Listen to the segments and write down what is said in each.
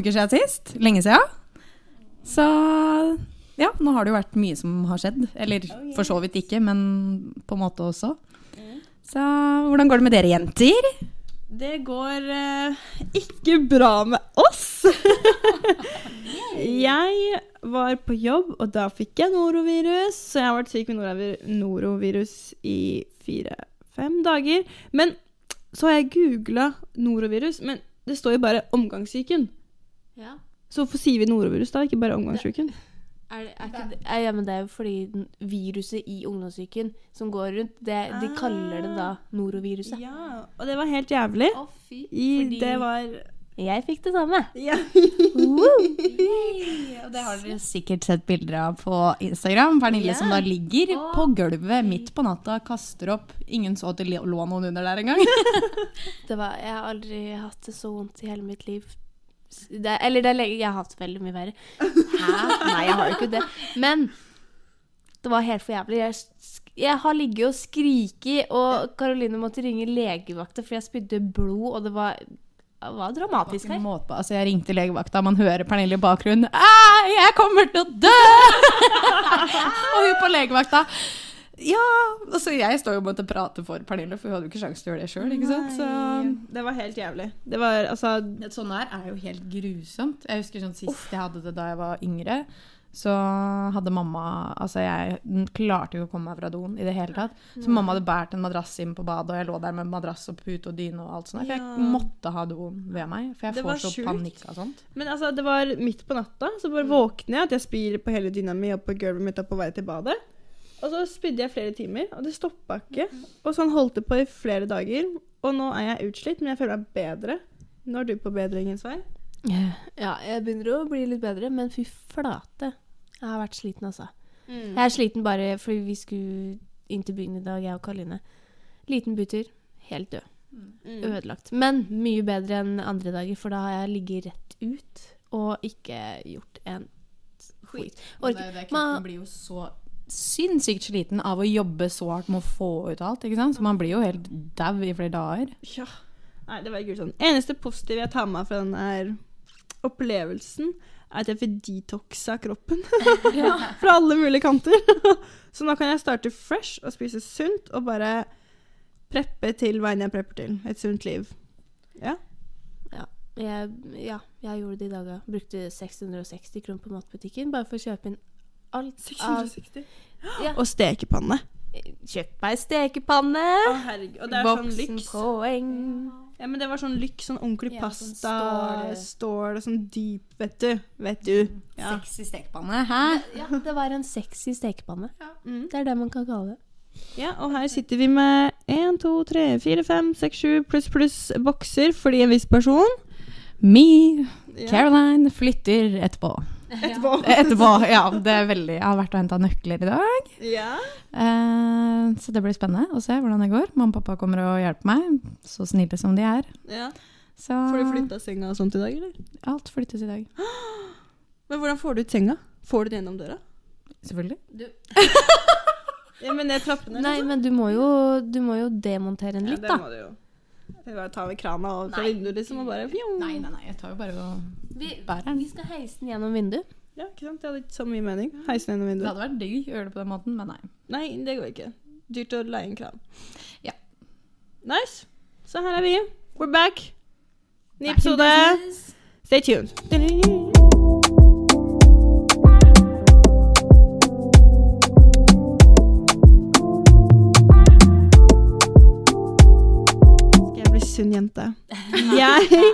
uker siden sist. Lenge siden. Så ja, nå har det jo vært mye som har skjedd. Eller for så vidt ikke, men på en måte også. Så hvordan går det med dere jenter? Det går eh, ikke bra med oss. jeg var på jobb, og da fikk jeg norovirus. Så jeg har vært syk med norovirus, norovirus i fire-fem dager. Men så har jeg googla norovirus, men det står jo bare omgangssyken. Ja. Så hvorfor sier vi norovirus da, ikke bare omgangssyken? Er, er ikke det, er, ja, men det er jo fordi den viruset i ungdomssyken som går rundt, det, de kaller det da noroviruset. Ja, og det var helt jævlig. Å, fy. I, Fordi det var jeg fikk det samme. ja. Og det har dere sikkert sett bilder av på Instagram. Pernille som da ligger på gulvet midt på natta, kaster opp. Ingen så at det lå noen under der engang. Det var, jeg har aldri hatt det så vondt i hele mitt liv. Det, eller det Jeg har hatt veldig mye verre. Hæ? Nei, jeg har jo ikke det. Men det var helt for jævlig. Jeg, jeg har ligget og skriket, og Karoline måtte ringe legevakta for jeg spydde blod, og det var, det var dramatisk her. Altså, jeg ringte legevakta, man hører Pernille i bakgrunnen. Jeg kommer til å dø! og hun på legevakta Ja! Altså, jeg står jo og måtte prate for Pernille, for hun hadde jo ikke sjanse til å gjøre det sjøl. Så Det var helt jævlig. Det var altså Sånn her er jo helt grusomt. Jeg husker sånn Sist jeg hadde det da jeg var yngre, så hadde mamma Altså, jeg klarte jo ikke å komme meg fra doen i det hele tatt. Så mamma hadde båret en madrass inn på badet, og jeg lå der med madrass og pute og dyne og alt sånt. For Ja. jeg måtte ha doen ved meg, for jeg Det får så sjukt. panikk av sånt. Men altså, det var midt på natta, så bare våkner jeg at jeg spyr på hele dyna mi og på gulvet mitt og på vei til badet. Og så spydde jeg flere timer, og det stoppa ikke. Og sånn holdt det på i flere dager. Og nå er jeg utslitt, men jeg føler meg bedre. Nå er du på bedringens vei. Ja, jeg begynner å bli litt bedre, men fy flate. Jeg har vært sliten, altså. Jeg er sliten bare fordi vi skulle inn til byen i dag, jeg og Karoline. Liten butur, helt død. Ødelagt. Men mye bedre enn andre dager, for da har jeg ligget rett ut og ikke gjort en skit. Det, Man- kroppen blir jo så sinnssykt sliten av å jobbe så hardt med å få ut alt. ikke sant? Så man blir jo helt dau i flere dager. Ja. Nei, det var ikke sånn. Eneste positive jeg tar med meg fra den her opplevelsen, er at jeg får detoxa kroppen. fra alle mulige kanter. Så nå kan jeg starte fresh og spise sunt og bare preppe til veien jeg prepper til. Et sunt liv. Ja. Jeg, ja, jeg gjorde det i dag òg. Brukte 660 kroner på matbutikken bare for å kjøpe inn alt av Ja. Og stekepanne. Kjøpt meg stekepanne! Å, herregud. Og det er sånn lyks. poeng. Ja, men det var sånn lyks, sånn ordentlig Ja, sånn pasta, stål. og sånn dyp, vet du. Vet du. Ja. Sexy stekepanne. Hæ? Ja, det var en sexy stekepanne. Mm. Det er det man kan kalle det. Ja, og her sitter vi med 1, 2, 3, 4, 5, 6, 7 pluss pluss bokser fordi en viss person. Me, Caroline, flytter etterpå. Etterpå. Etterpå, ja. Det er veldig Jeg har vært og henta nøkler i dag. Ja. Eh, så det blir spennende å se hvordan det går. Mamma og pappa kommer og hjelper meg, så snille som de er. ja. Så Får du flytta senga og sånt i dag, eller? alt flyttes i dag. Men hvordan får du ut senga? Får du den gjennom døra? Selvfølgelig. Ja, men ned trappene, Nei, men du må jo, du må jo demontere den Ja, det da. må du jo. Er bare ta ved krana og fra vinduet, liksom, og bare fjong. Nei, nei, nei. Jeg tar jo bare og Vi, bærer den. vi skal heise den gjennom vinduet. Ja, ikke sant? Det hadde ikke så mye mening. Heise den gjennom vinduet. Det hadde vært digg å gjøre det på den måten, men nei. Nei, det går ikke. Dyrt å leie en kran. Ja. Nice. Så her er vi. We're back. Ny episode. Stay tuned. Jente? Jeg,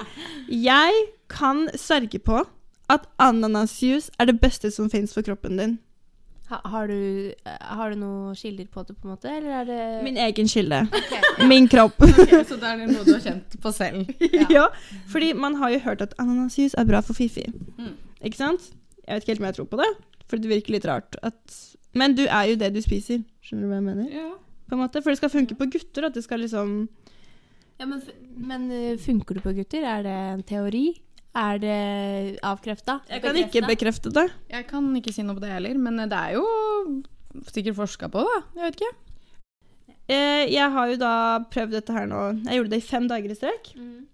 jeg kan sverge på at ananasjuice er det beste som fins for kroppen din. Ha, har, du, eh, har du noen kilder på det, på en måte? Eller er det Min egen kilde. Min kropp. så det er noe du har kjent på selv? ja. fordi man har jo hørt at ananasjuice er bra for Fifi. Mm. Ikke sant? Jeg vet ikke helt om jeg tror på det, for det virker litt rart. At men du er jo det du spiser. Skjønner du hva jeg mener? Ja. På en måte, For det skal funke på gutter. At det skal liksom Ja, men, men eh, funker det på gutter? Er det en teori? Er det avkrefta? Jeg kan ikke bekrefte det. Jeg kan ikke si noe på det heller, men det er jo sikkert forska på, da. Jeg vet ikke. Eh, jeg har jo da prøvd dette her nå Jeg gjorde det i fem dager i strekk. Mm.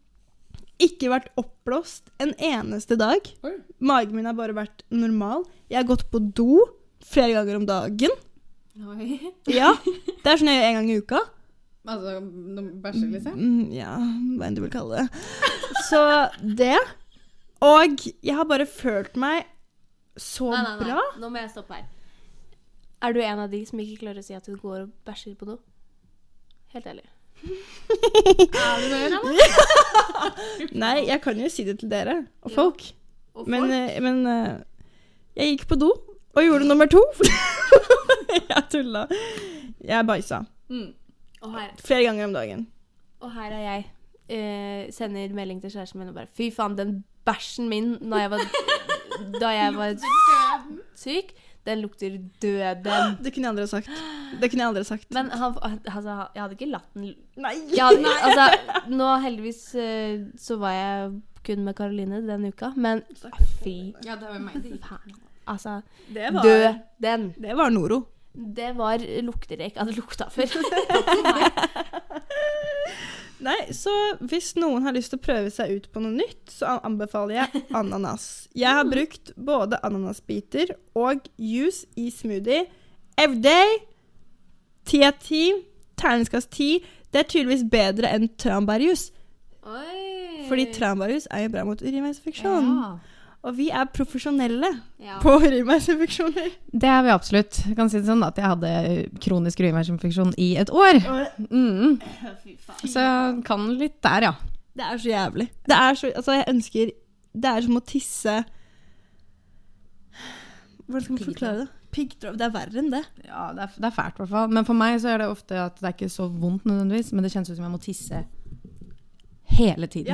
ikke vært oppblåst en eneste dag. Oi. Magen min har bare vært normal. Jeg har gått på do flere ganger om dagen. Oi. Ja, Det er sånn jeg gjør en gang i uka. Altså bæsje, liksom? Mm, ja, hva enn du vil kalle det. Så det. Og jeg har bare følt meg så Nei, nei, nei. bra. Nå må jeg stoppe her. Er du en av de som ikke klarer å si at du går og bæsjer på do? Helt ærlig. Er du det, eller? Nei, jeg kan jo si det til dere og folk. Og Men, folk? Men, men eh, jeg gikk på do og gjorde nummer to. jeg tulla. Jeg bæsja Mm. Og her, flere ganger om dagen. og her er jeg. Eh, sender melding til kjæresten min og bare Fy faen, den bæsjen min da jeg var, da jeg var syk, den lukter døden. Det kunne jeg aldri sagt. Det kunne jeg aldri sagt. Men han, altså, jeg hadde ikke latt den Nei! hadde, altså, Nå heldigvis eh, så var jeg kun med Karoline den uka, men fy Ja, det var meg. faen. Altså, Det var, døden. det var Noro. Det var lukter Jeg hadde lukta før. Nei, så hvis noen har lyst til å prøve seg ut på noe nytt, så anbefaler jeg ananas. Jeg har brukt både ananasbiter og juice i smoothie every day. Ti av ti. Terningskast ti. Det er tydeligvis bedre enn tranbærjus. Fordi tranbærjus er jo bra mot urinveisinfeksjon. Ja. Og vi er profesjonelle Ja. på urinveisinfeksjoner. Det er vi absolutt. Jeg kan si det sånn at jeg hadde kronisk urinveisinfeksjon i et år. Mm. Så kan litt der, ja. Det er så jævlig. Det er så Altså, jeg ønsker Det er som å tisse Hvordan skal man forklare det? Piggtråd. Det er verre enn det. Ja, det er, det er fælt i hvert fall. Men for meg så er det ofte at det er ikke så vondt nødvendigvis, men det kjennes ut som jeg må tisse hele tiden.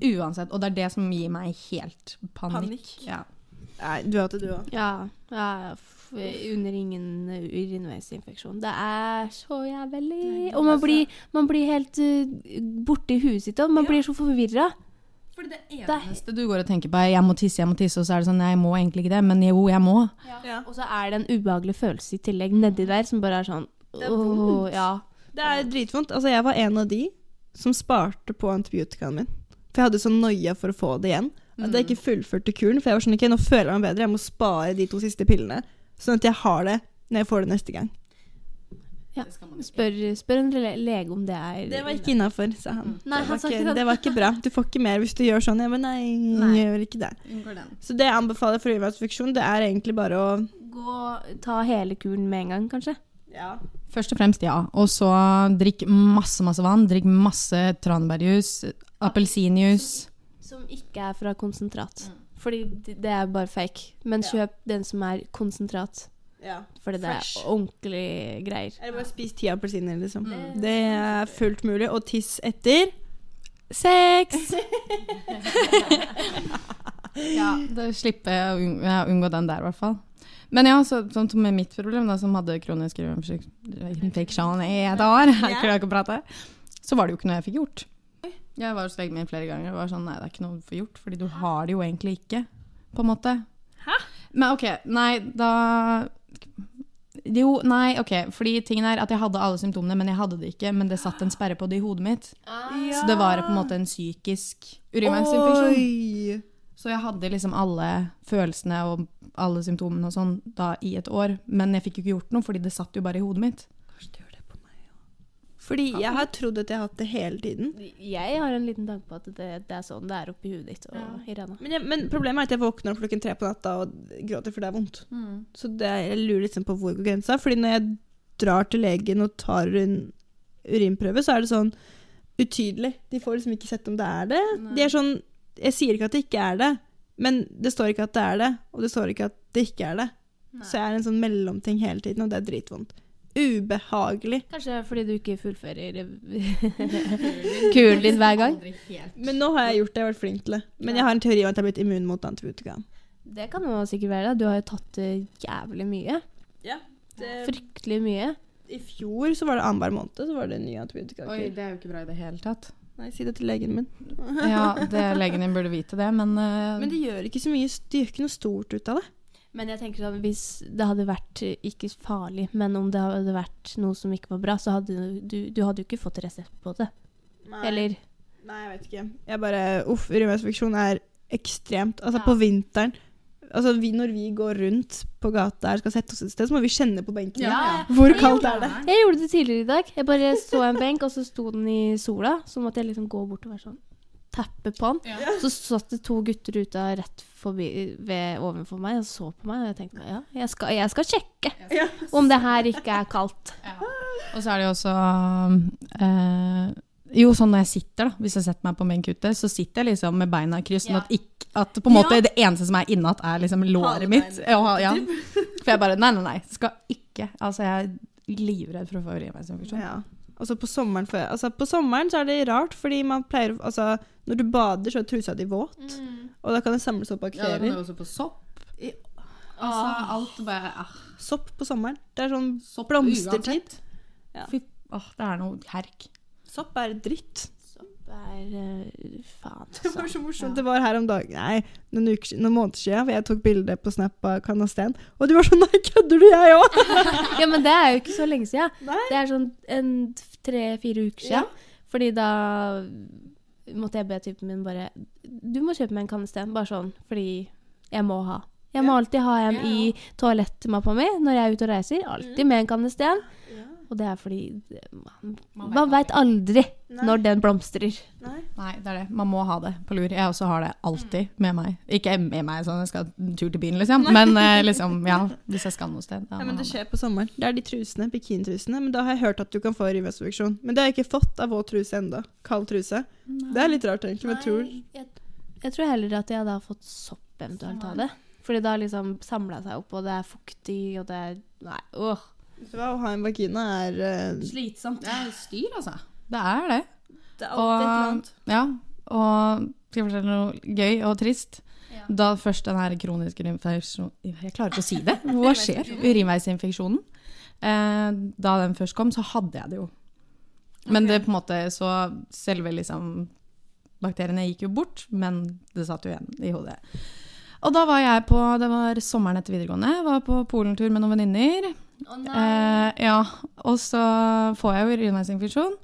Uansett. Og det er det som gir meg helt panikk. Panikk. Ja. Nei, du har hatt det, du òg. Ja, ja f under ingen urinveisinfeksjon. Det er så jævlig. Og man blir, man blir helt uh, borte i huet sitt, òg. man blir så forvirra. Fordi det eneste du går og tenker på er 'jeg må tisse, jeg må tisse', og så er det sånn jeg må egentlig ikke det', men jo, jeg må. Ja. Og så er det en ubehagelig følelse i tillegg nedi der som bare er sånn Det er åh, ja. Det er dritvondt. Altså, jeg var en av de som sparte på antibiotikaen min. For jeg hadde sånn noia for å få det igjen. At jeg ikke fullførte kuren. For jeg var sånn ok, nå føler jeg meg bedre, jeg må spare de to siste pillene. Sånn at jeg har det når jeg får det neste gang. Ja. Spør, spør en lege om det er Det var ikke innafor, sa han. Nei, det, var sa ikke, ikke det. var ikke bra. Du får ikke mer hvis du gjør sånn. Jeg bare nei, Nei. jeg gjør ikke det. Så det jeg anbefaler for urinveisinfeksjon, det er egentlig bare å Gå, ta hele kuren med en gang, kanskje. ja. Først og fremst ja. Og så drikk masse, masse vann. Drikk masse tranbærjus, appelsinjuice. Som ikke er fra konsentrat. Fordi det det er bare fake. Men kjøp den som er konsentrat. Fordi det er ordentlig greier. Eller bare spis ti appelsiner, liksom. Mm. Det er fullt mulig. Og tiss etter. Sex! ja, da slipper jeg å unng- ja, unngå den der, i hvert fall. Men ja, så, sånn som med mitt problem, da, som hadde kronisk infeksjon i et år, jeg klarer ikke å prate, så var det jo ikke noe jeg fikk gjort. Jeg var hos legen min flere ganger og var sånn Nei, det er ikke noe du får gjort, fordi du har det jo egentlig ikke, på en måte. Hæ? Men OK, nei, da Jo, nei, OK. Fordi tingen er at jeg hadde alle symptomene, men jeg hadde det ikke. Men det satt en sperre på det i hodet mitt. Så det var på en måte en psykisk urinveisinfeksjon. Så jeg hadde liksom alle følelsene og alle symptomene og sånn da i et år. Men jeg fikk jo ikke gjort noe, fordi det satt jo bare i hodet mitt. Kanskje det gjør det på meg òg. Fordi jeg har trodd at jeg har hatt det hele tiden. Jeg har en liten tanke på at det, det er sånn det er oppi huet ditt og Ja. i ræva. Men, men problemet er at jeg våkner opp klokken tre på natta og gråter for det er vondt. Så det, jeg lurer liksom på hvor går grensa. Fordi når jeg drar til legen og tar en urinprøve, så er det sånn utydelig. De får liksom ikke sett om det er det. De er sånn Jeg sier ikke at det ikke er det, men det står ikke at det er det, og det står ikke at det ikke er det. Så jeg er en sånn mellomting hele tiden, og det er dritvondt. Ubehagelig. Kanskje fordi du ikke fullfører kuren din hver gang. Men nå har jeg gjort det, jeg har vært flink til det. Men jeg har en teori om at jeg har blitt immun mot antibiotika. Det kan jo sikkert være det. Du har jo tatt det jævlig mye. Ja, Fryktelig mye. I fjor så var det annenhver måned så var det ny antibiotika. Oi, det er jo ikke bra i det hele tatt. Nei, si det til legen min. Ja, det, legen din burde vite det, men, uh... Men det gjør ikke så mye, det gjør ikke noe stort ut av det. Men jeg tenker sånn, hvis det hadde vært ikke farlig, men om det hadde vært noe som ikke var bra, så hadde du, du hadde jo ikke fått resept på det. Eller Nei, jeg vet ikke. Jeg bare Uff, urinveisinfeksjon er ekstremt. Altså, Ja. på vinteren Altså, vi, når vi går rundt på gata her skal sette oss et sted, så må vi kjenne på benken. Ja. Hvor Jeg kaldt er det? Jeg gjorde det tidligere i dag. Jeg bare så en benk, og så sto den i sola. Så måtte jeg liksom gå bort og være sånn Tappe på han. Ja. Så satt det to gutter ute rett forbi, ved, overfor meg og så på meg. Og jeg tenkte ja, jeg skal, jeg skal sjekke Ja. om det her ikke er kaldt. Og så er det jo også øh, Jo, sånn når jeg sitter, da, hvis jeg setter meg på benk ute, så sitter jeg liksom med beina i kryss, sånn Ja. at, ikke, at på en måte Ja. det eneste som er innatt, er liksom låret mitt. Ja, ja. For jeg bare Nei, nei, nei. Skal ikke. Altså, jeg er livredd for å få urinveisinfeksjon. Ja. Altså på sommeren, før, altså på sommeren så er det rart, fordi man pleier Altså, når du bader, så er trusa di våt, og da kan det samles opp Ja, det kan også på sopp. Altså, alt bare ah, Sopp på sommeren. Det er sånn Sopp blomstertid. Ja. Fy, oh, det er noe herk. Sopp er dritt. Er eh, Faen, Det var altså. så morsomt. Det var her om dagen Nei, noen, uker, noen måneder siden, for jeg tok bilde på Snap av Kanasten. Og du var sånn Nei, kødder du, jeg òg? Ja, men det er jo ikke så lenge siden. Nei. Det er sånn en tre-fire uker siden. Ja. Fordi da måtte jeg be typen min bare Du må kjøpe meg en kannesten, bare sånn, fordi jeg må ha. Jeg må alltid ha en i toalettmappa mi når jeg er ute og reiser. Alltid med en kannesten. Og det er fordi man, man veit aldri Nei. når den blomstrer. Nei. Nei, det er det. Man må ha det på lur. Jeg også har det alltid med meg. Ikke med meg sånn jeg skal en tur til byen, liksom. Men eh, liksom, ja, hvis jeg skal noe sted. Ja, Ja, men det skjer på sommeren. Det er de trusene, bikinitrusene. Men da har jeg hørt at du kan få urinveisinfeksjon. Men det har jeg ikke fått av våt truse enda. Kald truse. Det er litt rart, egentlig. Men jeg tror jeg, jeg tror heller at jeg da har fått sopp eventuelt av det. Fordi det har liksom samla seg opp, og det er fuktig, og det er Nei, åh. Hva, Å ha en vagina er uh, Slitsomt. Det er styr, altså. Det er det. Det er Og, ja, og skal jeg fortelle noe gøy og trist? Ja. Da først den her kroniske urinveisinfeksjonen Jeg klarer ikke å si det. Hva skjer? Urinveisinfeksjonen. Eh, da den først kom, så hadde jeg det jo. Men det på en måte Så selve liksom Bakteriene gikk jo bort, men det satt jo igjen i hodet. Og da var jeg på Det var sommeren etter videregående. Jeg var på polentur med noen venninner. Å nei. Eh, ja, og så får jeg jo urinveisinfeksjon.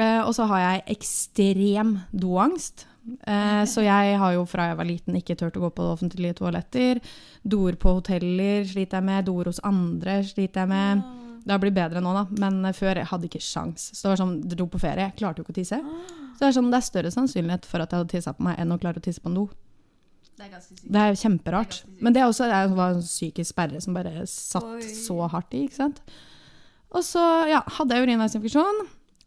Eh, og så har jeg ekstrem doangst. Eh, så jeg har jo fra jeg var liten ikke turt å gå på offentlige toaletter. Doer på hoteller sliter jeg med, doer hos andre sliter jeg med. Det har blitt bedre nå, da, men eh, før jeg hadde ikke sjans. Så det var sånn, dro på ferie, jeg klarte jo ikke å tisse. Så det er sånn, det er større sannsynlighet for at jeg hadde tissa på meg enn å klare å tisse på en do. Det er ganske sykt. Det er kjemperart. Men det er også det var en psykisk sperre som bare satt Oi. så hardt i. ikke sant? Og så ja, hadde jeg urinveisinfeksjon.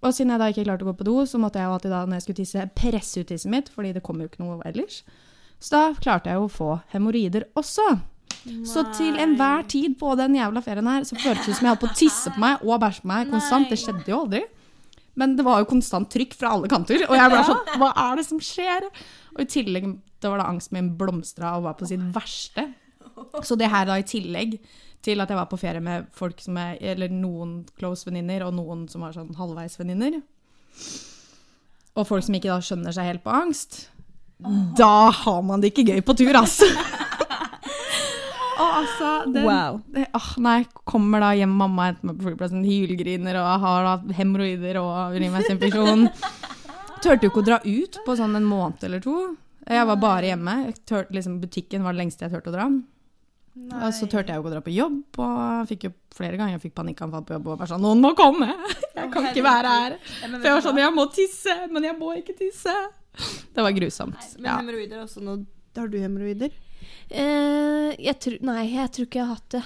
Og siden jeg da ikke klarte å gå på do, så måtte jeg jo alltid da, når jeg skulle tisse, presse ut tissen mitt, fordi det kom jo ikke noe ellers. Så da klarte jeg jo å få hemoroider også. Så til enhver tid på den jævla ferien her, så føltes det som jeg holdt på å tisse på meg og bæsje på meg konstant. Det skjedde jo aldri. Men det var jo konstant trykk fra alle kanter, og jeg ble sånn Hva er det som skjer? Og i tillegg da var da angsten min blomstra og var på sitt verste. Så det her da i tillegg til at jeg var på ferie med folk som er Eller noen close venninner, og noen som var sånn halvveis venninner. Og folk som ikke da skjønner seg helt på angst. Da har man det ikke gøy på tur, altså! Og altså, den, Wow. det- åh, nei, kommer da hjem mamma henter meg på flyplassen, hylgriner og har da hemoroider og urinveisinfeksjon. Turte jo ikke å dra ut på sånn en måned eller to. Jeg var bare hjemme. Tør, liksom, butikken var det lengste jeg turte å dra. Og så turte jeg jo ikke å dra på jobb, og fikk jo flere ganger jeg fikk panikkanfall på jobb og bare sånn Noen må komme! Jeg kan ikke være her. For jeg var sånn Jeg må tisse, men jeg må ikke tisse. Det var grusomt. Men Ja. hemoroider er også nå Har du hemoroider? Eh, Nei, jeg tror ikke jeg har hatt det.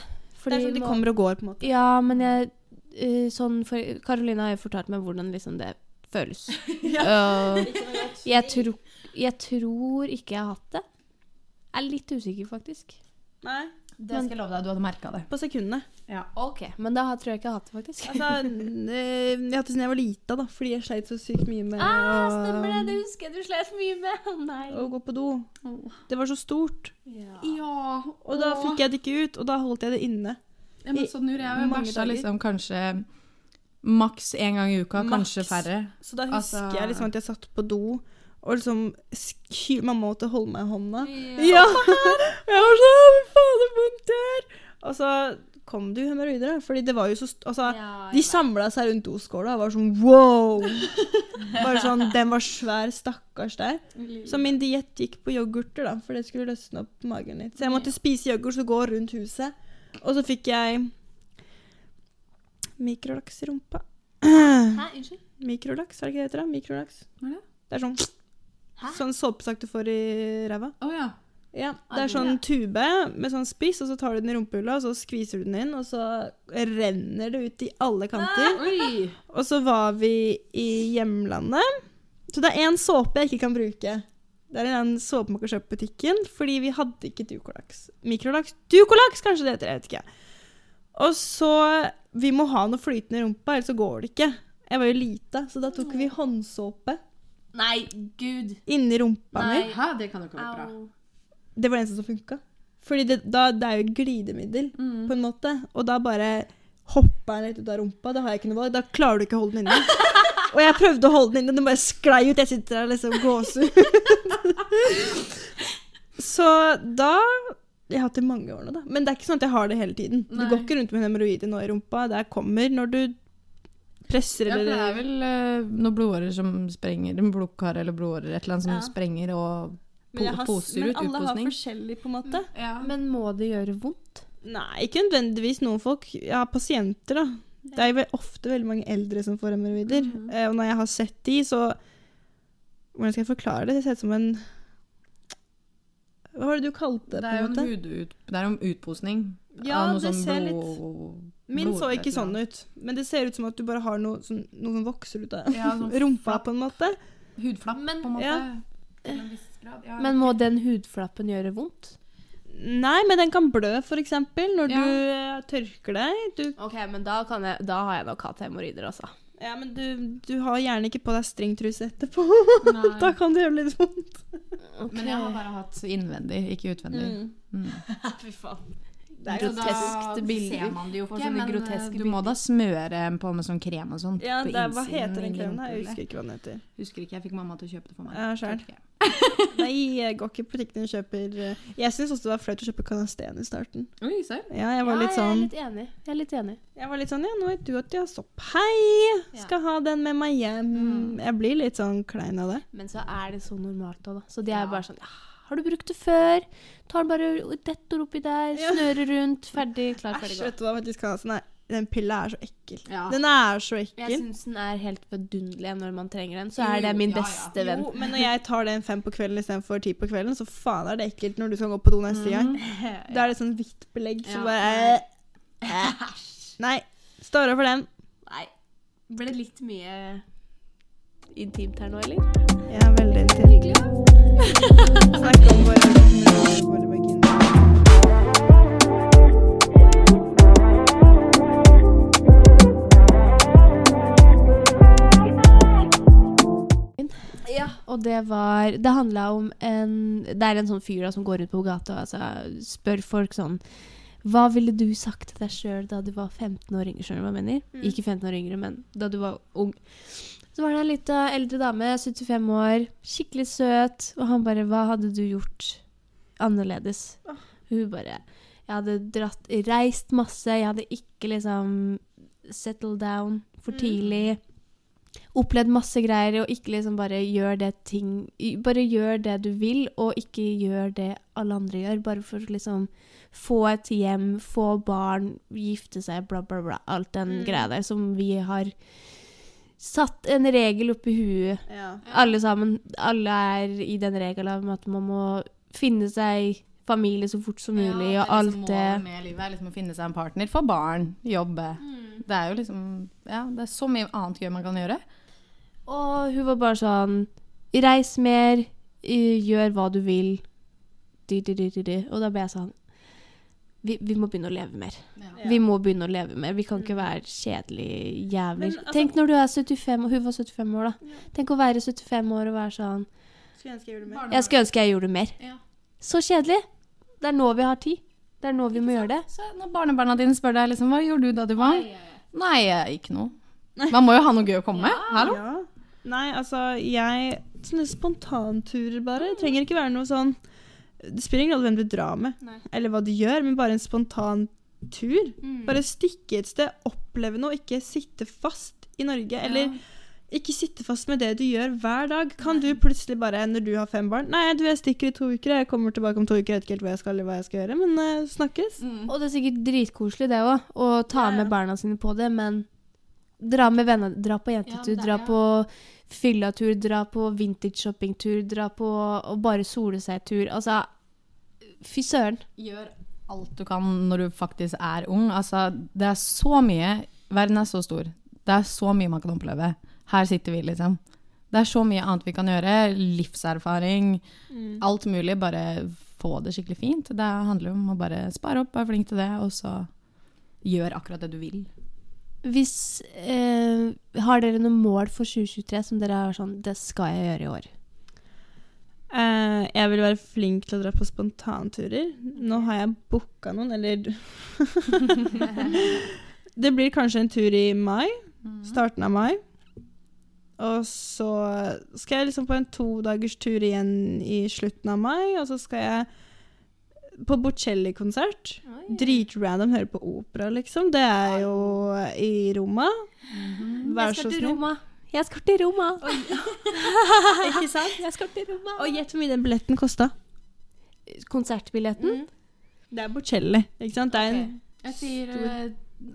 Det er sånn de kommer og går, på en måte. Ja, men jeg eh, sånn for Karoline har jo fortalt meg hvordan liksom det føles. Og jeg, tror, jeg tror ikke jeg har hatt det. Jeg er litt usikker, faktisk. Nei. Det skal jeg love deg, du hadde merka det. På sekundene. Ja. Ok, Men da tror jeg ikke jeg har hatt det, faktisk. Altså, eh, jeg har hatt det siden jeg var lita, da, fordi jeg sleit så sykt mye med ah, stemmer det! Det husker jeg du sleit mye med. Nei. å gå på do. Det var så stort. Ja. Ja, Og da fikk jeg det ikke ut, og da holdt jeg det inne. Ja, men sånn gjorde jeg. Jeg bæsja liksom kanskje maks én gang i uka, kanskje færre. Så da husker Altså- jeg liksom at jeg satt på do, og liksom sky, Mamma måtte holde meg i hånda. Ja! Jeg var sånn Fy faen, er vondt her! Og så så kom det jo hemoroider. Fordi det var jo så Altså, Ja, de samla seg rundt doskåla og var sånn wow! Bare sånn, Den var svær, stakkars der. Så min diett gikk på yoghurter, da, for det skulle løsne opp magen litt. Så jeg måtte spise yoghurt og gå rundt huset. Og så fikk jeg mikrolaks i rumpa. Hæ, unnskyld? Mikrolaks, er det ikke det heter? da? Mikrolaks. Hva er det? Det er sånn, Hæ? sånn såpesak du får i ræva. Å ja. Ja, det er sånn tube med sånn spiss, og så tar du den i rumpehullet, og så skviser du den inn, og så renner det ut i alle kanter. Oi! Og så var vi i hjemlandet. Så det er én såpe jeg ikke kan bruke. Det er den såpe man kan kjøpe på butikken, fordi vi hadde ikke dukolaks. Mikrolaks? Dukolaks, kanskje det heter, jeg vet ikke. Og så Vi må ha noe flytende i rumpa, ellers så går det ikke. Jeg var jo lita, så da tok vi håndsåpe Nei, gud. inni rumpa mi. Nei. Hæ, det kan jo ikke være bra. Det var det eneste som funka. Fordi det, da, det er jo glidemiddel, Mm. på en måte. Og da bare hoppa jeg litt ut av rumpa. Da har jeg ikke noe valg. Da klarer du ikke å holde den inne. Og jeg prøvde å holde den inne, den bare sklei ut. Jeg sitter der liksom gåsehud. Så da Jeg har hatt det i mange år nå, da. Men det er ikke sånn at jeg har det hele tiden. Du Nei. går ikke rundt med hemoroider nå i rumpa. Det kommer når du presser Ja, for det er vel eh, noen blodårer som sprenger, en blodkar eller blodårer, et eller annet som Ja. sprenger og Men, har, poser men alle alle har forskjellig, på en måte. Ja. Men må det gjøre vondt? Nei, ikke nødvendigvis noen folk. Har pasienter, da. Det er jo ofte veldig mange eldre som får hemoroider. Mhm. Eh, og når jeg har sett de, så Hvordan skal jeg forklare det? Det ser ut som en Hva var det du kalte det? Det på er jo en hudut... Det er en utposning. Ja, av noe det sånn ser litt blod- Min blod- så ikke sånn ut. Men det ser ut som at du bare har noe, sånn, noe som vokser ut av Ja, sånn rumpa, på en måte. Hudflapp, Men- på en måte. Ja. En grad. Ja. Men må den hudflappen gjøre vondt? Nei, men den kan blø, eksempel, når Ja. du eh, tørker deg. Du, Ok, men da, kan jeg, da har jeg nok hatt hemoroider, altså. Ja, men du, du har gjerne ikke på deg stringtruse etterpå. Nei. da kan det gjøre litt vondt. Men jeg har bare hatt innvendig, ikke utvendig. Mm. Fy faen. Det er Groteskt Da bilder. ser man det jo ikke, sånne men eh, du må da smøre på med sånn krem og sånn. Ja, hva heter den kremen? Jeg husker ikke hva den heter. Husker ikke, jeg fikk mamma til å kjøpe det for meg. Ja, selv. Nei, jeg går ikke på butikken og kjøper eh, Jeg syns også det var flaut å kjøpe Canasten i starten. Oi. Ja, jeg var litt Jeg er sånn litt enig. Jeg er litt enig. Jeg var litt sånn Ja, nå vet du at jeg har sopp. Hei! Ja. Skal ha den med meg hjem. Mm. Jeg blir litt sånn klein av det. Men så er det så normalt òg, da. Så de er Ja. bare sånn ja, Har du brukt det før? Tar den bare detter oppi der, snører rundt, ferdig, klar, ferdig, Æsj, gå. vet du hva faktisk Canasten er? Den pilla er så ekkel. Ja. Den er så ekkel. Jeg syns den er helt vidunderlig når man trenger den. Så er det min ja, ja. beste venn. Jo, men når jeg tar den fem på kvelden istedenfor ti på kvelden, så faen er det ekkelt når du skal gå på do neste gang. Da er det sånn hvitt belegg som Ja. bare. Nei. Står over den. Nei. Ble det litt mye intimt her nå, eller? Ja, veldig intimt. Snakke om våre, og det var Det handla om en Det er en sånn fyr da som går ut på gata og altså, spør folk sånn Hva ville du sagt til deg sjøl da du var 15 år yngre? Skjønner du hva jeg mener? Mm. Ikke 15 år yngre, men da du var ung. Så var det en lita eldre dame, 75 år, skikkelig søt, og han bare Hva hadde du gjort annerledes? Oh. Hun bare Jeg hadde dratt Reist masse, jeg hadde ikke liksom settled down for Mm. Opplevd masse greier, og ikke liksom bare gjør det ting Bare gjør det du vil, og ikke gjør det alle andre gjør. Bare for å liksom få et hjem, få barn, gifte seg, bla, bla, bla. Alt den Mm. greia der som vi har satt en regel oppi huet. Ja. Alle sammen. Alle er i den regelen om at man må finne seg familie så fort som mulig, Ja, og det er alt liksom det. Målet med livet er liksom å finne seg en partner, få barn, jobbe. Det er jo liksom Ja, det er så mye annet gøy man kan gjøre. Og hun var bare sånn Reis mer, gjør hva du vil. Di, di, di, di, di. Og da ble jeg sånn vi, vi må begynne å leve mer. Ja. Vi må begynne å leve mer. Vi kan ikke være kjedelige jævler. Men, altså- Tenk når du er 75, og hun var 75 år, da. Tenk å være 75 år og være sånn Skulle ønske jeg gjorde mer. Jeg skulle ønske jeg gjorde mer. Ja. Så kjedelig. Det er nå vi har tid. Det er nå vi må gjøre det. Så når barnebarna dine spør deg liksom, hva gjorde du da du var Nei, ikke noe. Man må jo ha noe gøy å komme med. Hallo? Ja. Nei, altså, jeg Sånne spontanturer, bare. Det trenger ikke være noe sånn Det spiller ingen rolle hvem du drar med, Nei. eller hva du gjør, men bare en spontan tur. Bare stikke et sted, oppleve noe, ikke sitte fast i Norge. Eller ikke sitte fast med det du gjør hver dag. Kan du plutselig bare, når du har fem barn Nei, du, jeg stikker i to uker, jeg kommer tilbake om to uker, jeg vet ikke helt hva jeg skal, eller hva jeg skal gjøre, men uh, snakkes. Mm. Og det er sikkert dritkoselig det òg, å ta med barna sine på det, men dra med venner, dra på jentetur, Ja, dra på fyllatur, dra på vintage shoppingtur, dra på og bare sole seg-tur. Altså, fy søren. Gjør alt du kan når du faktisk er ung. Altså, det er så mye Verden er så stor. Det er så mye man kan oppleve. Her sitter vi, liksom. Det er så mye annet vi kan gjøre. Livserfaring. Alt mulig. Bare få det skikkelig fint. Det handler om å bare spare opp, være flink til det, og så gjør akkurat det du vil. Hvis eh, Har dere noen mål for 2023 som dere har sånn Det skal jeg gjøre i år. Eh, jeg vil være flink til å dra på spontanturer. Nå har jeg booka noen, eller Det blir kanskje en tur i mai. Starten av mai. Og så skal jeg liksom på en todagers tur igjen i slutten av mai, og så skal jeg på Bocelli-konsert. Dritrandom høre på opera, liksom. Det er jo i Roma. Vær Jeg så snill. Roma. Jeg skal til Roma. Ikke sant? Jeg skal til Roma. Og gjett hvor mye den billetten kosta. Konsertbilletten? Det er Bocelli, ikke sant? Det er en Jeg sier eh,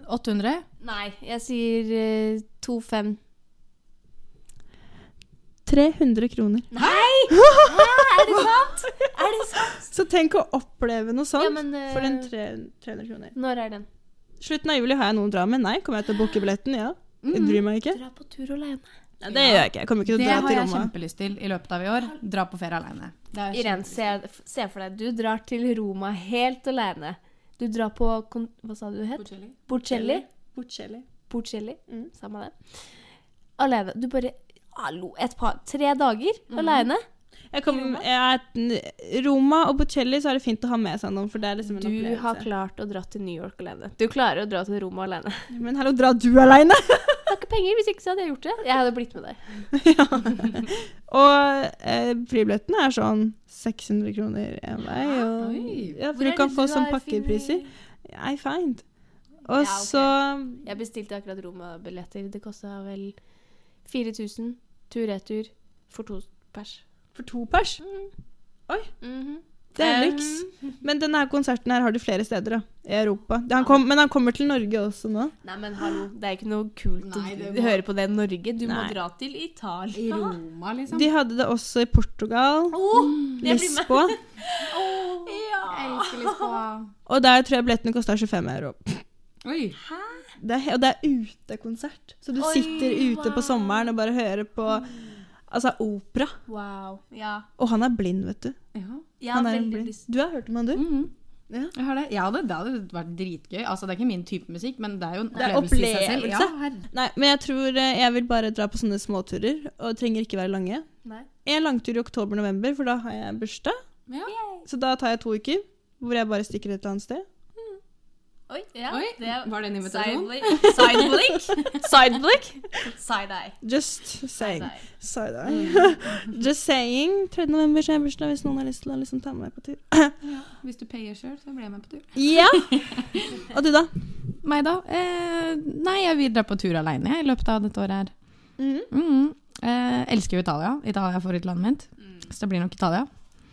800. Nei, jeg sier uh, 2-5. 300 kroner. Nei! er det sant? Er det sant? Så tenk å oppleve noe sånt Ja, men, eh, for den tre, 300 kroner. Når er den? Slutten av juli har jeg noen å dra med. Nei, kommer jeg til å booke billetten? Ja. Jeg bryr meg ikke. Dra på tur alene. Nei, det gjør jeg ikke. Jeg kommer ikke til Det å dra har til jeg Roma. kjempelyst til i løpet av i år. Dra på ferie aleine. Irene, se, se for deg, du drar til Roma helt alene. Du drar på kon Hva sa du det het? Bocelli? Bocelli. Bocelli. Mm. Samme det. Alene. Du bare Hallo, et par Tre dager mm. alene? Jeg kom, jeg er, Roma og Bocelli så er det fint å ha med seg noen, for det er liksom en Du har klart å dra til New York alene. Du klarer å dra til Roma alene. Men hallo, dra du alene? Jeg har ikke penger, hvis ikke så hadde jeg gjort det. Jeg hadde blitt med deg. og eh, flybilletten er sånn 600 kroner én vei. Og, ja, for du kan få sånn pakkepriser. I find. Og Ja, okay. så Jeg bestilte akkurat Roma-billetter. Det kosta vel 4000 tur-retur for to pers. For to pers? Oi. Mhm. Det er Um, lyks. Men denne konserten her har du flere steder da, i Europa. Det- Han kom, men han kommer til Norge også nå. Nei, men hallo, det er ikke noe kult Nei, å må- høre på det i Norge. Du Nei. må dra til I Roma, liksom. De hadde det også i Portugal. Åh, Lisboa. Lisboa. Ja. Jeg elsker Lisboa. Og der tror jeg billettene kosta 25 euro. Oi. Det er, og det er utekonsert. Så du Oi, sitter ute på sommeren og bare hører på altså, opera. Wow. Ja. Og han er blind, vet du. Ja. Han er veldig blind. Du har hørt om han, du? Mhm. Ja. Jeg har det. Ja, det, det hadde vært dritgøy. Altså, det er ikke min type musikk, men det er jo en er opplevelse i seg selv. Ja. Nei, men jeg tror eh, jeg vil bare dra på sånne småturer, og trenger ikke være lange. Nei. En langtur i oktober-november, for da har jeg bursdag. Ja. Så da tar jeg to uker, hvor jeg bare stikker et eller annet sted. Oi, ja. Oi, det er var det en invitasjon? Sideblick. Sideblick. Sideblick. Side-eye. Just saying. Side-eye. Side-eye. Just saying. 3. november så har bursdag, hvis noen har lyst til å liksom ta med meg på tur. Ja. Hvis du payer sjøl, så blir jeg med på tur. Ja! Og du, da? Meg, da? Eh, nei, jeg vil dra på tur aleine i løpet av dette året her. Mm. Mm. Eh, elsker jo Italia. Italia er favorittlandet mitt. Så det blir nok Italia.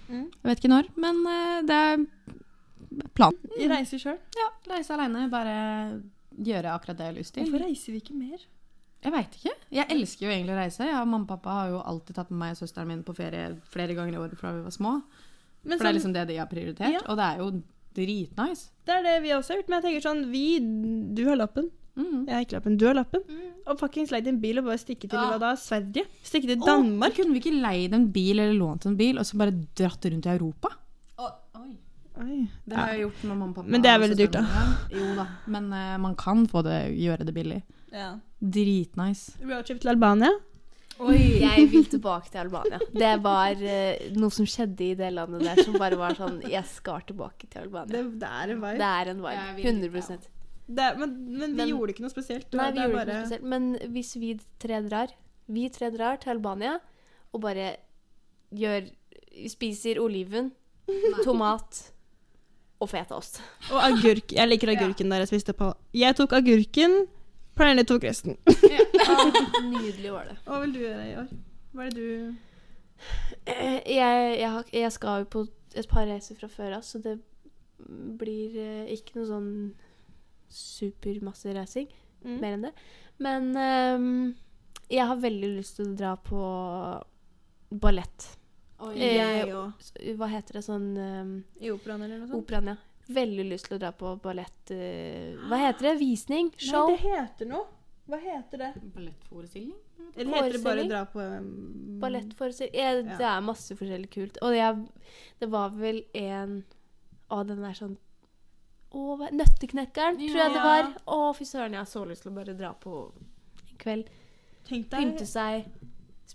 Mm. Jeg vet ikke når, men eh, det er planen. Mm. Reise sjøl. Ja, reise aleine. Bare gjøre akkurat det jeg har lyst til. Hvorfor reiser vi ikke mer? Jeg veit ikke. Jeg elsker jo egentlig å reise. Ja, mamma og pappa har jo alltid tatt med meg og søsteren min på ferie flere ganger i året fra vi var små. Men For det er sånn- liksom det de har prioritert. Ja. Og det er jo dritnice. det er det vi også har gjort. Men jeg tenker sånn Vi Du har lappen. Mm. Jeg har ikke lappen. Du har lappen. Og fuckings leid en bil og bare stikke til Ja. hva da? Sverige? Stikke til Danmark Og kunne vi ikke leid en bil eller lånt en bil og så bare dratt rundt i Europa? Oi. Oi. Det har jeg gjort med mamma og pappa. Men det er veldig dyrt, da. Jo da. Men eh, man kan få det, gjøre det billig. Ja. Dritnice. Roadtrip til Albania? Jeg vil tilbake til Albania. Det var eh, noe som skjedde i det landet der som bare var sånn Jeg skal tilbake til Albania. Det, det er en vibe. Det er en Jeg vibe. vil- 100 Det er, men, men vi Men- gjorde ikke noe spesielt. Nei, det vi er gjorde ikke noe spesielt. Men hvis vi tre drar Vi tre drar til Albania og bare gjør Spiser oliven, tomat og fetaost. Og agurk. Jeg liker agurken der jeg spiste på. Jeg tok agurken, Pernille tok resten. Nydelig var det. Hva vil du gjøre i år? Hva er det du Eh, Jeg, jeg, har, jeg skal jo på et par reiser fra før av, så det blir eh, ikke noe sånn supermasse reising. Mm. Mer enn det. Men um, jeg har veldig lyst til å dra på ballett. Jeg Eh, òg. Hva heter det sånn um, I operaen eller noe sånt? Operaen, ja. Veldig lyst til å dra på ballett Uh, Hva heter det? Visning? Show? Nei, det heter noe. Hva heter det? Ballettforestilling? Eller heter det bare å dra på um, Ballettforestilling? Ja, Ja. det er masse forskjellig kult. Og jeg, det var vel en Å, den er sånn å, Nøtteknekkeren, ja. tror jeg det Ja. var. Å, fy søren, jeg har så lyst til å bare dra på en kveld. Tenk deg Pynte seg,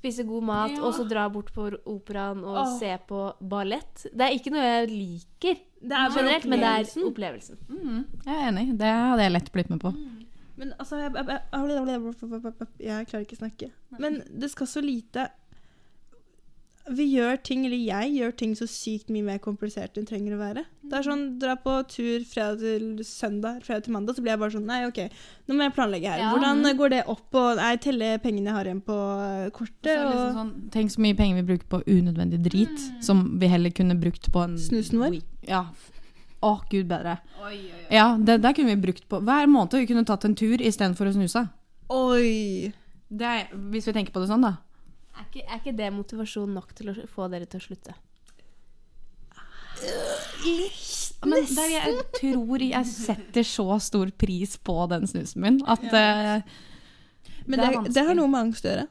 spise god mat, Ja. og så dra bort på operaen og Åh. se på ballett. Det er ikke noe jeg liker Det er generelt, men det er opplevelsen. Mm, jeg er enig. Det hadde jeg lett blitt med på. Men altså jeg, jeg, jeg, jeg klarer ikke å snakke. Men det skal så lite Vi gjør ting, eller jeg gjør ting så sykt mye mer komplisert enn det trenger å være. Det er sånn, Dra på tur fredag til søndag, fredag til mandag, så blir jeg bare sånn Nei, OK, nå må jeg planlegge her. Ja. Hvordan går det opp? Og jeg teller pengene jeg har igjen på eh, Så kortet. er det liksom Og sånn, tenk så mye penger vi bruker på unødvendig drit, som vi heller kunne brukt på en Snusen vår? Ja. Å, gud bedre. Ja, det der kunne vi brukt på hver måned. Vi kunne tatt en tur istedenfor å snuse. Oi! Det er, hvis vi tenker på det sånn, da. Er ikke, er ikke det motivasjon nok til å få dere til å slutte? Men det er, jeg tror jeg setter så stor pris på den snusen min at eh, Men Det det, er det, har noe med angst å gjøre.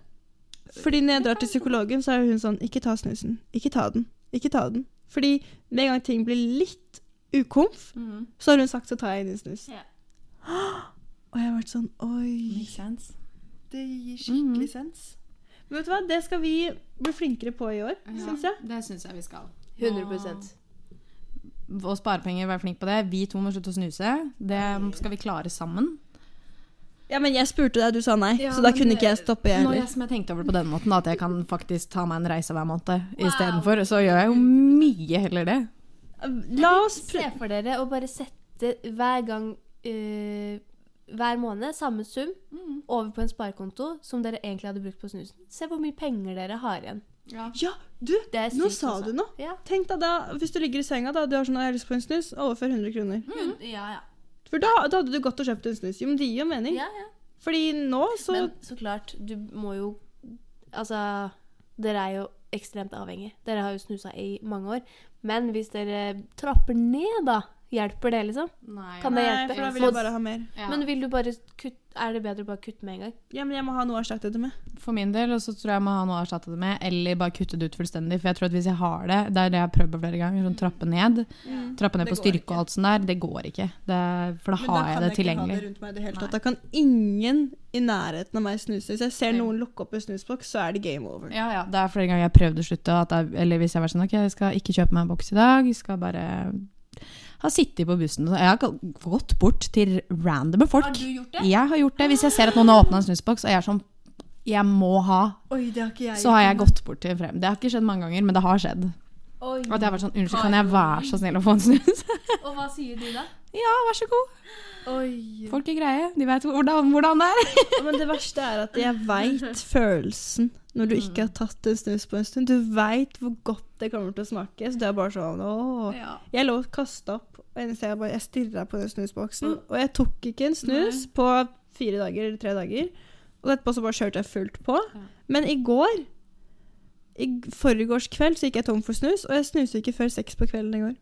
Fordi når jeg drar til psykologen, så er hun sånn Ikke ta snusen. Ikke ta den. Ikke ta den. Fordi med en gang ting blir litt ukomf, så har hun sagt så tar jeg inn en snus. Yeah. Og jeg har vært sånn Oi. Det gir skikkelig sens. Vet du hva, det skal vi bli flinkere på i år, Ja, syns jeg. Det syns jeg vi skal. 100% Og sparepenger, være flink på det. Vi to må slutte å snuse. Det skal vi klare sammen. Ja, men jeg spurte deg, du sa nei, Ja, så da kunne kunne ikke jeg stoppe, jeg Nå heller. jeg, som jeg tenkte over det på den måten, at jeg kan faktisk ta meg en reise hver måned istedenfor, så gjør jeg jo mye heller det. La oss prøve Se for dere å bare sette hver gang eh, Hver måned samme sum over på en sparekonto som dere egentlig hadde brukt på snusen. Se hvor mye penger dere har igjen. Ja, du! Det er Nå sa også. du noe. Ja. Tenk deg da, hvis du ligger i senga da, du har sånn, jeg har lyst på en snus, overfør 100 kroner. ja, ja. For da, da hadde du gått og kjøpt en snus. Jo, men det gir jo mening. ja, ja. Fordi nå så Men så klart, du må jo Altså, dere er jo ekstremt avhengige. Dere har jo snusa i mange år. Men hvis dere trapper ned, da, hjelper det, liksom? Nei, Kan det Nei, hjelpe? for da vil jeg bare ha mer. Ja. Men vil du bare kutte Er det bedre å bare kutte med en gang? Ja, men jeg må ha noe å erstatte det med. For min del, så tror jeg jeg må ha noe å erstatte det med, eller bare kutte det ut fullstendig. For jeg tror at hvis jeg har det, det er det jeg har prøvd på flere ganger, sånn trappe ned, trappe ned Det på styrke ikke. og alt sånt der, det går ikke. Det, for da Men da har kan jeg ikke ha det rundt meg i det hele tatt. Da kan ingen i nærheten av meg snuse. Hvis jeg ser noen lukke opp en snusboks, så er det game over. Ja, ja, det er flere ganger jeg har prøvd å slutte, at jeg, eller hvis jeg har vært sånn, ok, jeg skal ikke kjøpe meg en boks i dag, jeg skal bare ha sittet på bussen. Jeg har gått bort til random folk. Har du gjort det? Jeg har gjort det. Hvis jeg ser at noen har åpnet en snusboks, og jeg er sånn, jeg må ha, Oi, det har ikke jeg så har jeg gått bort til frem. Det har ikke skjedd mange ganger, men det har skjedd. Oi. At jeg har vært sånn, unnskyld, kan jeg være så snill å få en snus? Og hva sier du da? ja, vær så god. Oi. Folk er greie. De vet hvordan, hvordan det er. Ja, Men det verste er at jeg veit følelsen når du ikke har tatt en snus på en stund. Du veit hvor godt det kommer til å smake. Så det er bare sånn åh. Jeg lå og kasta opp, og eneste jeg bare Jeg stirra på den snusboksen. Og jeg tok ikke en snus på fire dager eller tre dager. Og etterpå så bare kjørte jeg fullt på. Ja. Men i går i forgårs kveld så gikk jeg tom for snus, og jeg snuste ikke før seks på kvelden i går.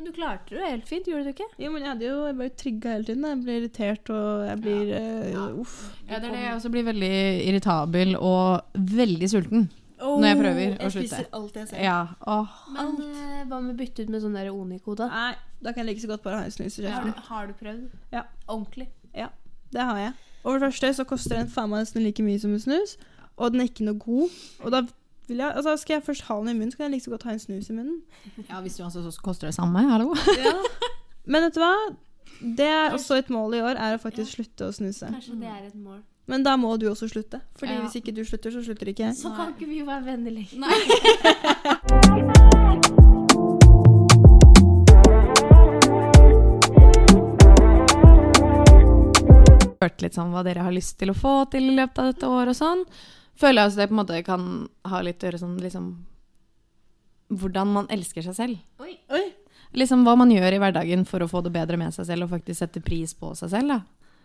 Men du klarte det helt fint, gjorde du ikke? Jo, men jeg hadde jo jeg ble trigga hele tiden. Jeg blir irritert, og jeg blir eh, Uff. Ja, det er det. Jeg også blir veldig irritabel og veldig sulten. Når jeg prøver å slutte. jeg spiser alt jeg ser. Ja, Oh, Men eh, hva med å bytte ut med sånn Onico, da? Nei, da kan jeg like så godt bare ha en snus i kjeften. Har du prøvd? Ja. Ordentlig? Ja, Det har jeg. Og for det første så koster den faen meg nesten like mye som en snus, og den er ikke noe god. Og da vil jeg, altså skal jeg først ha den i munnen, så kan jeg like så godt ha en snus i munnen. Ja, hvis du altså så koster det samme, hallo. Men vet du hva? Det er også et mål i år, er å faktisk slutte å snuse. Kanskje det er et mål. Men da må du også slutte. Fordi ja. hvis ikke du slutter, så slutter ikke jeg. Så kan ikke vi være venner lenger. Hørt litt sånn hva dere har lyst til å få til i løpet av dette året og sånn. Føler jeg også det på en måte kan ha litt å gjøre sånn liksom Hvordan man elsker seg selv. Oi. Oi. Liksom hva man gjør i hverdagen for å få det bedre med seg selv og faktisk sette pris på seg selv. da.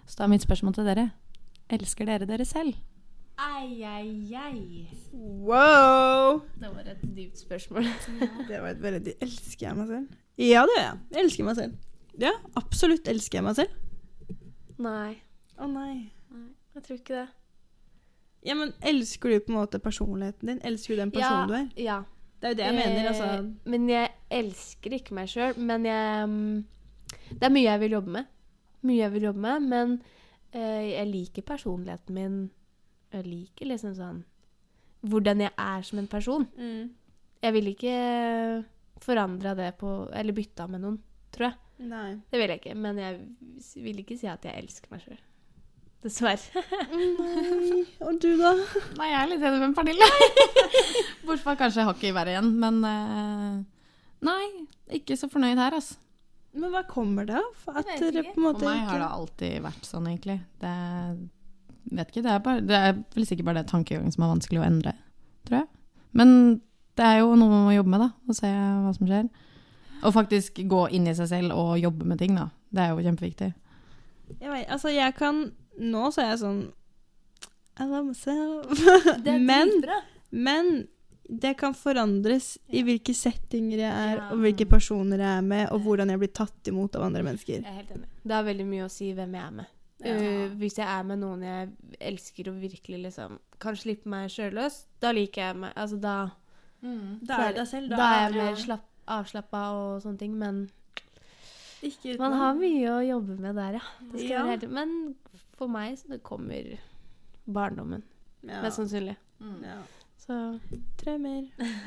Så da er mitt spørsmål til dere. Elsker dere dere selv? Ai, ai, ai. Wow! Det var et dypt spørsmål. Det var et veldig Elsker jeg meg selv? Ja, det gjør jeg. Jeg elsker meg selv. Ja, absolutt elsker jeg meg selv. Nei, Å nei. jeg tror ikke det. Ja, men elsker du på en måte personligheten din? Elsker du den personen du er? Ja. Det er jo det jeg mener. Eh, altså. Men jeg elsker ikke meg sjøl. Men jeg mm, Det er mye jeg vil jobbe med. Mye jeg vil jobbe med, men eh, jeg liker personligheten min. Jeg liker liksom sånn Hvordan jeg er som en person. Mm. Jeg vil ikke forandre det på Eller bytte med noen, tror jeg. Nei. Det vil jeg ikke. Men jeg vil ikke si at jeg elsker meg sjøl. Dessverre. nei. Og du, da? Nei, jeg er litt enig med Pernille. Bortsett fra kanskje hakket i været igjen, men eh, Nei, ikke så fornøyd her, altså. Men hva kommer det av? At dere på en måte For meg har det alltid vært sånn, egentlig. Det vet ikke, det er, bare, det er vel sikkert bare det tankegangen som er vanskelig å endre, tror jeg. Men det er jo noe man må jobbe med, da, og se hva som skjer. Og faktisk gå inn i seg selv og jobbe med ting, da. Det er jo kjempeviktig. jeg vet, Altså, jeg kan Nå så er jeg sånn I love myself. Det er men, men det kan forandres i hvilke settinger jeg er, Ja. og hvilke personer jeg er med, og hvordan jeg blir tatt imot av andre mennesker. Jeg er helt enig. Det har veldig mye å si hvem jeg er med. Uh, hvis jeg er med noen jeg elsker og virkelig liksom kan slippe meg sjølløs, da liker jeg meg Altså da Da er deg selv. Da, er jeg mer slapp, avslappa og sånne ting. Men Ikke man har mye å jobbe med der, ja. Det skal Ja. være helt, men for meg så det kommer barndommen, ja. mest sannsynlig. ja. Så Traumer.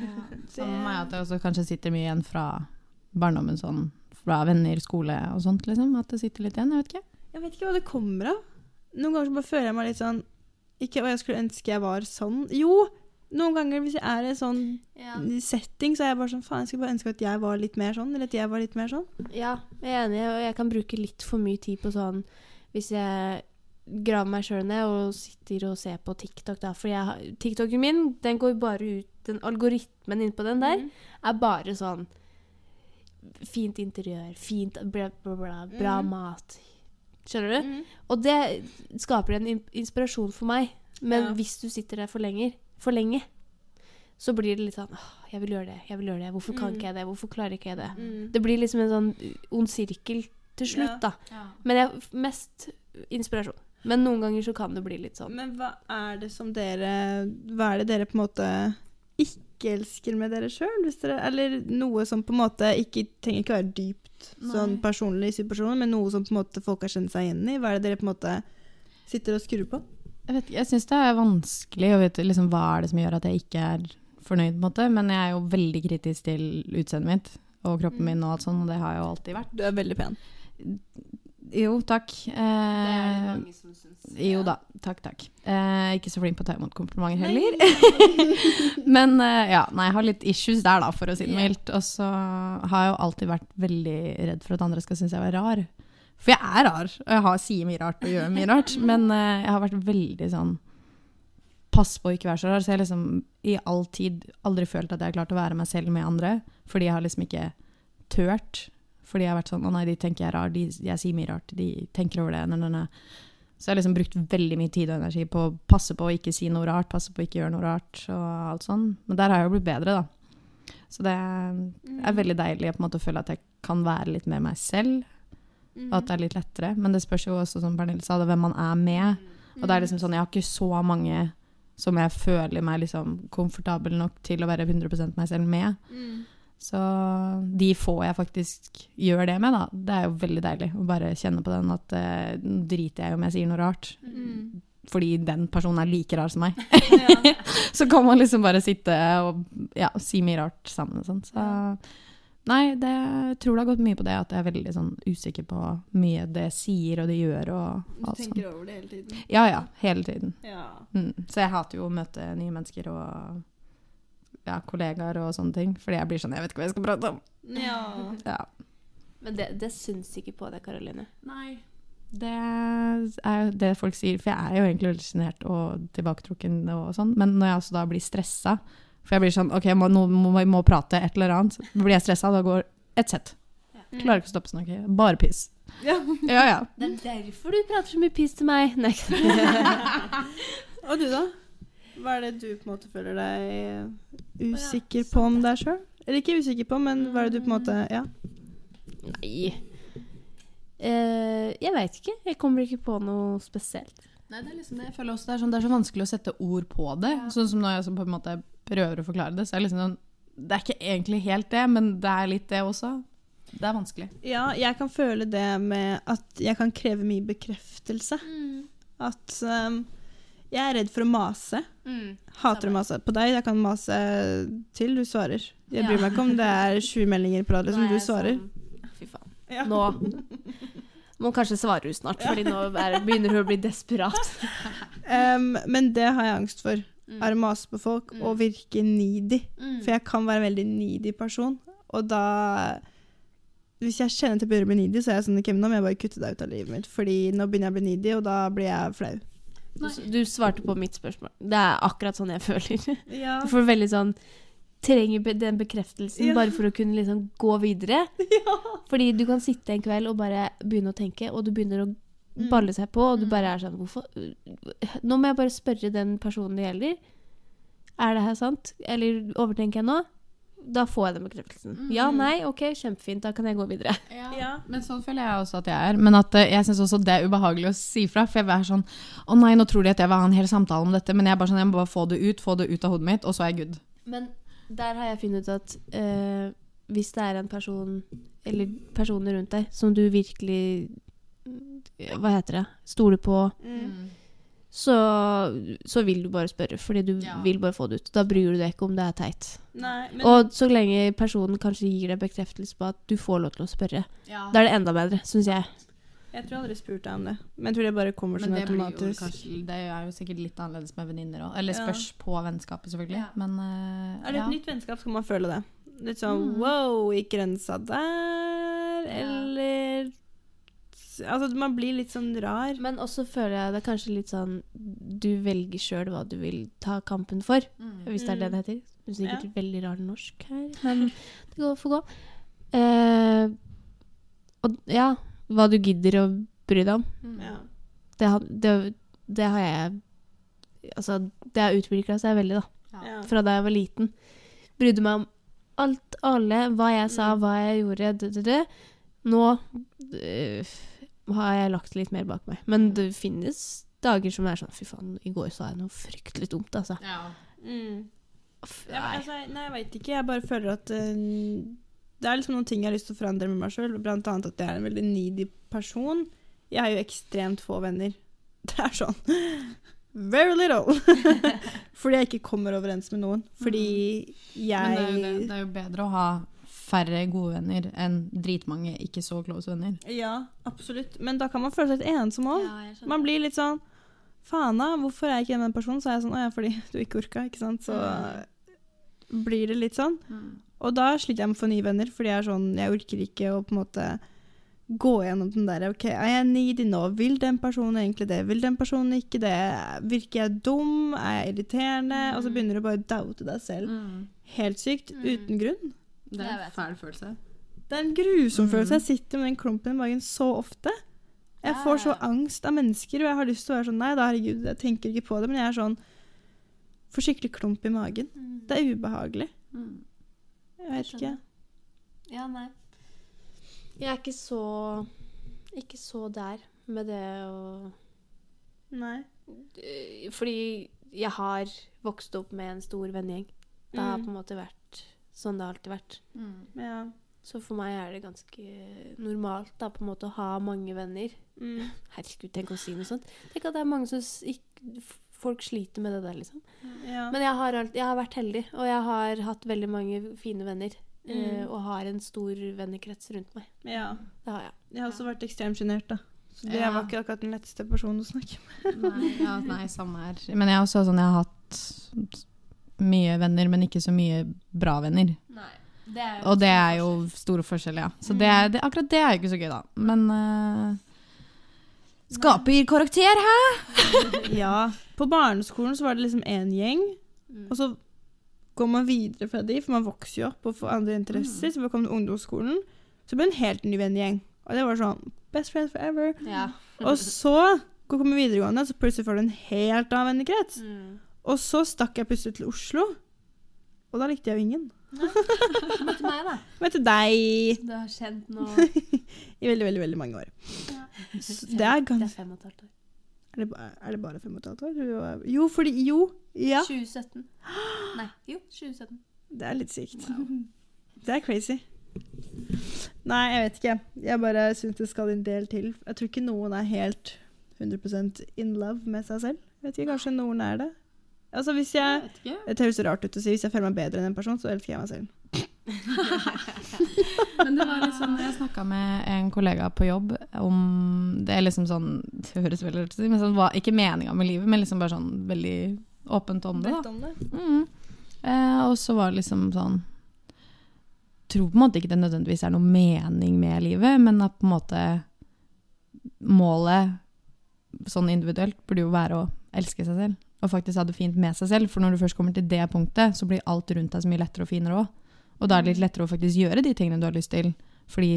Samme med meg at det også kanskje sitter mye igjen fra barndommen, sånn fra venner, skole og sånt, liksom. At det sitter litt igjen, jeg vet ikke. Jeg vet ikke hva det kommer av. Noen ganger så bare føler jeg meg litt sånn Ikke hva jeg skulle ønske jeg var sånn. Jo, noen ganger hvis jeg er i en sånn setting, så er jeg bare sånn Faen, jeg skulle bare ønske at jeg var litt mer sånn. Eller at jeg var litt mer sånn. ja, jeg er enig, og jeg kan bruke litt for mye tid på sånn hvis jeg graver meg sjøl ned og sitter og ser på TikTok, da. For jeg, TikToken min, den går bare ut Den algoritmen innpå den der er bare sånn Fint interiør, fint bla, bla, bla, bra mm. mat. Skjønner du? Og det skaper en inspirasjon for meg. Men Ja. hvis du sitter der for, lenger, for lenge, så blir det litt sånn Åh, jeg vil gjøre det, jeg vil gjøre det. Hvorfor kan Mm. ikke jeg det? Hvorfor klarer ikke jeg det? Mm. Det blir liksom en sånn ond sirkel til slutt, da. Men jeg mest inspirasjon. Men noen ganger så kan det bli litt sånn. Men hva er det som dere Hva er det dere på en måte ikke elsker med dere sjøl? Eller noe som på en måte ikke trenger ikke være dypt sånn personlig men noe som på en måte folk har kjent seg igjen i? Hva er det dere på en måte sitter og skrur på? Jeg, vet ikke, jeg syns det er vanskelig å vite liksom, hva er det som gjør at jeg ikke er fornøyd, på en måte. Men jeg er jo veldig kritisk til utseendet mitt og kroppen min og alt sånt, og det har jeg jo alltid vært. Du er veldig pen. Jo, takk. Eh, som syns. jo da, takk, takk. Eh, ikke så flink på å ta imot komplimenter heller. Men eh, ja, nei, jeg har litt issues der, da, for å si det mildt. Og så har jeg jo alltid vært veldig redd for at andre skal synes jeg var rar. For jeg er rar, og jeg har, sier mye rart og gjør mye rart. Men eh, jeg har vært veldig sånn Pass på å ikke være så rar. Så jeg har liksom i all tid aldri følt at jeg har klart å være meg selv med andre. Fordi jeg har liksom ikke tørt. Fordi jeg har vært sånn Å nei, de tenker jeg er rar. De, jeg sier mye rart. De tenker over det. Nei, nei, nei. Så jeg har liksom brukt veldig mye tid og energi på å passe på å ikke si noe rart, passe på å ikke gjøre noe rart og alt sånn. Men der har jeg jo blitt bedre, da. Så det er veldig deilig måte å føle at jeg kan være litt mer meg selv, og at det er litt lettere. Men det spørs jo også, som Pernille sa, hvem man er med. Og det er liksom sånn, jeg har ikke så mange som jeg føler meg liksom komfortabel nok til å være 100% meg selv med. Så de få jeg faktisk gjør det med, da, det er jo veldig deilig å bare kjenne på den at nå uh, driter jeg i om jeg sier noe rart. Fordi den personen er like rar som meg. så kan man liksom bare sitte og ja, si mye rart sammen og sånn. Så nei, det, jeg tror det har gått mye på det at jeg er veldig sånn usikker på mye det sier og det gjør og Du tenker sånn. over det hele tiden? Ja ja, hele tiden. Ja. Mm. Så jeg hater jo å møte nye mennesker og ja, kollegaer og sånne ting. Fordi jeg blir sånn Jeg vet ikke hva jeg skal prate om. ja. Ja. Men det, det syns ikke på deg, Karoline. Nei. Det er jo det folk sier, for jeg er jo egentlig veldig sjenert og tilbaketrukken og sånn, men når jeg også da blir stressa, for jeg blir sånn OK, må, nå må vi må prate et eller annet, så blir jeg stressa, da går ett sett. Klarer ikke å stoppe snakket. Bare piss. Ja. Ja, ja. Det er derfor du prater så mye piss til meg. Nei. Og du, da? Hva er det du på en måte føler deg usikker på om deg sjøl? Eller ikke usikker på, men hva er det du på en måte Ja. Nei. Eh, jeg veit ikke. Jeg kommer ikke på noe spesielt. Nei, det er liksom det. Jeg føler også det er, sånn, det er så vanskelig å sette ord på det. Sånn som når jeg på en måte prøver å forklare det, så er det liksom sånn Det er ikke egentlig helt det, men det er litt det også. Det er vanskelig. Ja, jeg kan føle det med at jeg kan kreve mye bekreftelse. At um, jeg er redd for å mase. Hater å mase på deg. Jeg kan mase til du svarer. Jeg Ja. bryr meg ikke om det er 20 meldinger på rad, liksom. Du svarer. sånn, Fy faen. Ja. Nå må kanskje svare hun snart, Fordi nå er, begynner hun å bli desperat. Um, men det har jeg angst for. Mm. Er å mase på folk og virke needy. For jeg kan være en veldig needy person. Og da Hvis jeg kjenner til å begynne å bli needy, så er jeg sånn men nå må jeg bare kutte deg ut av livet mitt. Fordi nå begynner jeg å bli needy, og da blir jeg flau. Du, du svarte på mitt spørsmål. Det er akkurat sånn jeg føler. Ja. Du får veldig sånn Trenger den bekreftelsen Ja. bare for å kunne liksom gå videre. Fordi du kan sitte en kveld og bare begynne å tenke, og du begynner å Mm. balle seg på, og du bare er sånn Hvorfor Nå må jeg bare spørre den personen det gjelder. Er det her sant? Eller overtenker jeg nå? Da får jeg den bekreftelsen. Ja, nei, ok, kjempefint. Da kan jeg gå videre. Ja. Men sånn føler jeg også at jeg er. Men at eh, jeg syns også det er ubehagelig å si fra. For jeg er sånn Å nei, nå tror de at jeg vil ha en hel samtale om dette. Men jeg er bare sånn, jeg må bare få det ut, få det ut av hodet mitt, og så er jeg good. Men der har jeg funnet ut at eh, hvis det er en person, eller personer rundt deg, som du virkelig Hva heter det? Stoler på, Mm. Så, så vil du bare spørre. Fordi du Ja. vil bare få det ut. Da bryr du deg ikke om det er teit. Nei, men Og så lenge personen kanskje gir deg bekreftelse på at du får lov til å spørre, da er det enda bedre, syns jeg. jeg tror jeg aldri spurte deg om det. Men jeg tror det bare kommer sånn automatisk. kanskje, det er jo sikkert litt annerledes med venninner òg. Eller Ja. spørs på vennskapet, selvfølgelig. Ja. Men uh, Er det et ja. nytt vennskap, skal man føle det. Litt sånn Mm. wow, gikk grensa der? Eller Altså, man blir litt sånn rar. Men også føler jeg det er kanskje litt sånn Du velger sjøl hva du vil ta kampen for, Mm. hvis det er det Mm. det heter. Det er sikkert veldig rar norsk her, men det går får gå. Eh, og ja, hva du gidder å bry deg om. Mm. Ja. Det, har- det, det har jeg Altså, det har utvikla seg veldig, da. Ja. Fra da jeg var liten. Brydde meg om alt, alle, hva jeg sa, Mm. hva jeg gjorde. D -d -d. Nå øh, har jeg lagt litt mer bak meg. Men det finnes dager som er sånn Fy faen, i går sa jeg noe fryktelig dumt, altså. Ja. Mm. Ja, altså, nei, jeg veit ikke. Jeg bare føler at uh, det er liksom noen ting jeg har lyst til å forandre med meg sjøl. Blant annet at jeg er en veldig needy person. Jeg har jo ekstremt få venner. Det er sånn Very little. Fordi jeg ikke kommer overens med noen. Fordi jeg Men det er, jo det, det er jo bedre å ha færre gode venner enn dritmange ikke så close venner. Ja, absolutt. Men da kan man føle seg litt ensom òg. Ja. Man blir litt sånn Faen, da. Hvorfor er jeg ikke med den personen? Så er jeg sånn Å ja, fordi du ikke orka, ikke sant. Så blir det litt sånn. Og da sliter jeg med å få nye venner, fordi jeg er sånn Jeg orker ikke å på en måte gå gjennom den der OK, er jeg needy nå? Vil den personen egentlig det? Vil den personen ikke det? Virker jeg dum? Er jeg irriterende? Og så begynner du bare å doubte deg selv. Helt sykt. Mm. Uten grunn. Det er en fæl følelse. Det er en grusom Mm. følelse. Jeg sitter med den klumpen i magen så ofte. Jeg Ja, får så angst av mennesker, og jeg har lyst til å være sånn Nei da, herregud, jeg tenker ikke på det, men jeg er sånn Får skikkelig klump i magen. Det er ubehagelig. Jeg vet ikke. Ja, nei. Jeg er ikke så Ikke så der med det å Nei. Fordi jeg har vokst opp med en stor vennegjeng. Det har Mm. på en måte vært sånn det har alltid vært. Ja. Så for meg er det ganske normalt da, på en måte å ha mange venner. Mm. Herregud, tenk å si noe sånt. Tenk at det er mange som ikke, folk sliter med det der, liksom. ja. Men jeg har, alt, jeg har vært heldig, og jeg har hatt veldig mange fine venner. eh, Mm. og har en stor vennekrets rundt meg. ja. Det har jeg. Jeg har også vært ekstremt sjenert, da. Så det Ja. var ikke akkurat den letteste personen å snakke med. Nei, ja, nei, samme her. Men jeg har også sånn, jeg har hatt mye venner, men ikke så mye bra venner. Nei Og det er jo store forskjeller, ja. Så det er, det, akkurat det er jo ikke så gøy, da. Men uh, skaper karakter, hæ? Ja. På barneskolen så var det liksom én gjeng, og så går man videre fra de, for man vokser jo opp og får andre interesser. Så vi kom til ungdomsskolen, så ble det en helt ny vennegjeng. Og det var sånn Best friends forever. Ja. Og så kommer man videregående, så plutselig får du en helt annen vennekrets. Mm. Og så stakk jeg plutselig til Oslo, og da likte jeg jo ingen. Møtte meg, da. Møtte deg Du har kjent nå i veldig, veldig veldig mange år. Så det er ganske Det er fem og et halvt år. Er det, er det bare fem og et halvt år? Jo, fordi Jo. Ja. 2017. Nei, jo, 2017. Det er litt sykt. Det er crazy. Nei, jeg vet ikke. Jeg bare syns det skal en del til. Jeg tror ikke noen er helt 100% in love med seg selv. Jeg vet ikke, Kanskje noen er det. Altså hvis jeg, vet. Det høres rart ut å si. Hvis jeg føler meg bedre enn en person, så elsker jeg meg selv. Men det var litt sånn, jeg snakka med en kollega på jobb om Det er liksom sånn Det høres veldig rart ut å si, men sånn var ikke meninga med livet, men liksom bare sånn veldig åpent om det. da. Om det. Mm. Eh, og så var det liksom sånn Tror på en måte ikke det nødvendigvis er noe mening med livet, men at på en måte målet sånn individuelt burde jo være å elske seg selv. Og faktisk ha det fint med seg selv. For når du først kommer til det punktet, så blir alt rundt deg så mye lettere og finere òg. Og da er det litt lettere å faktisk gjøre de tingene du har lyst til, fordi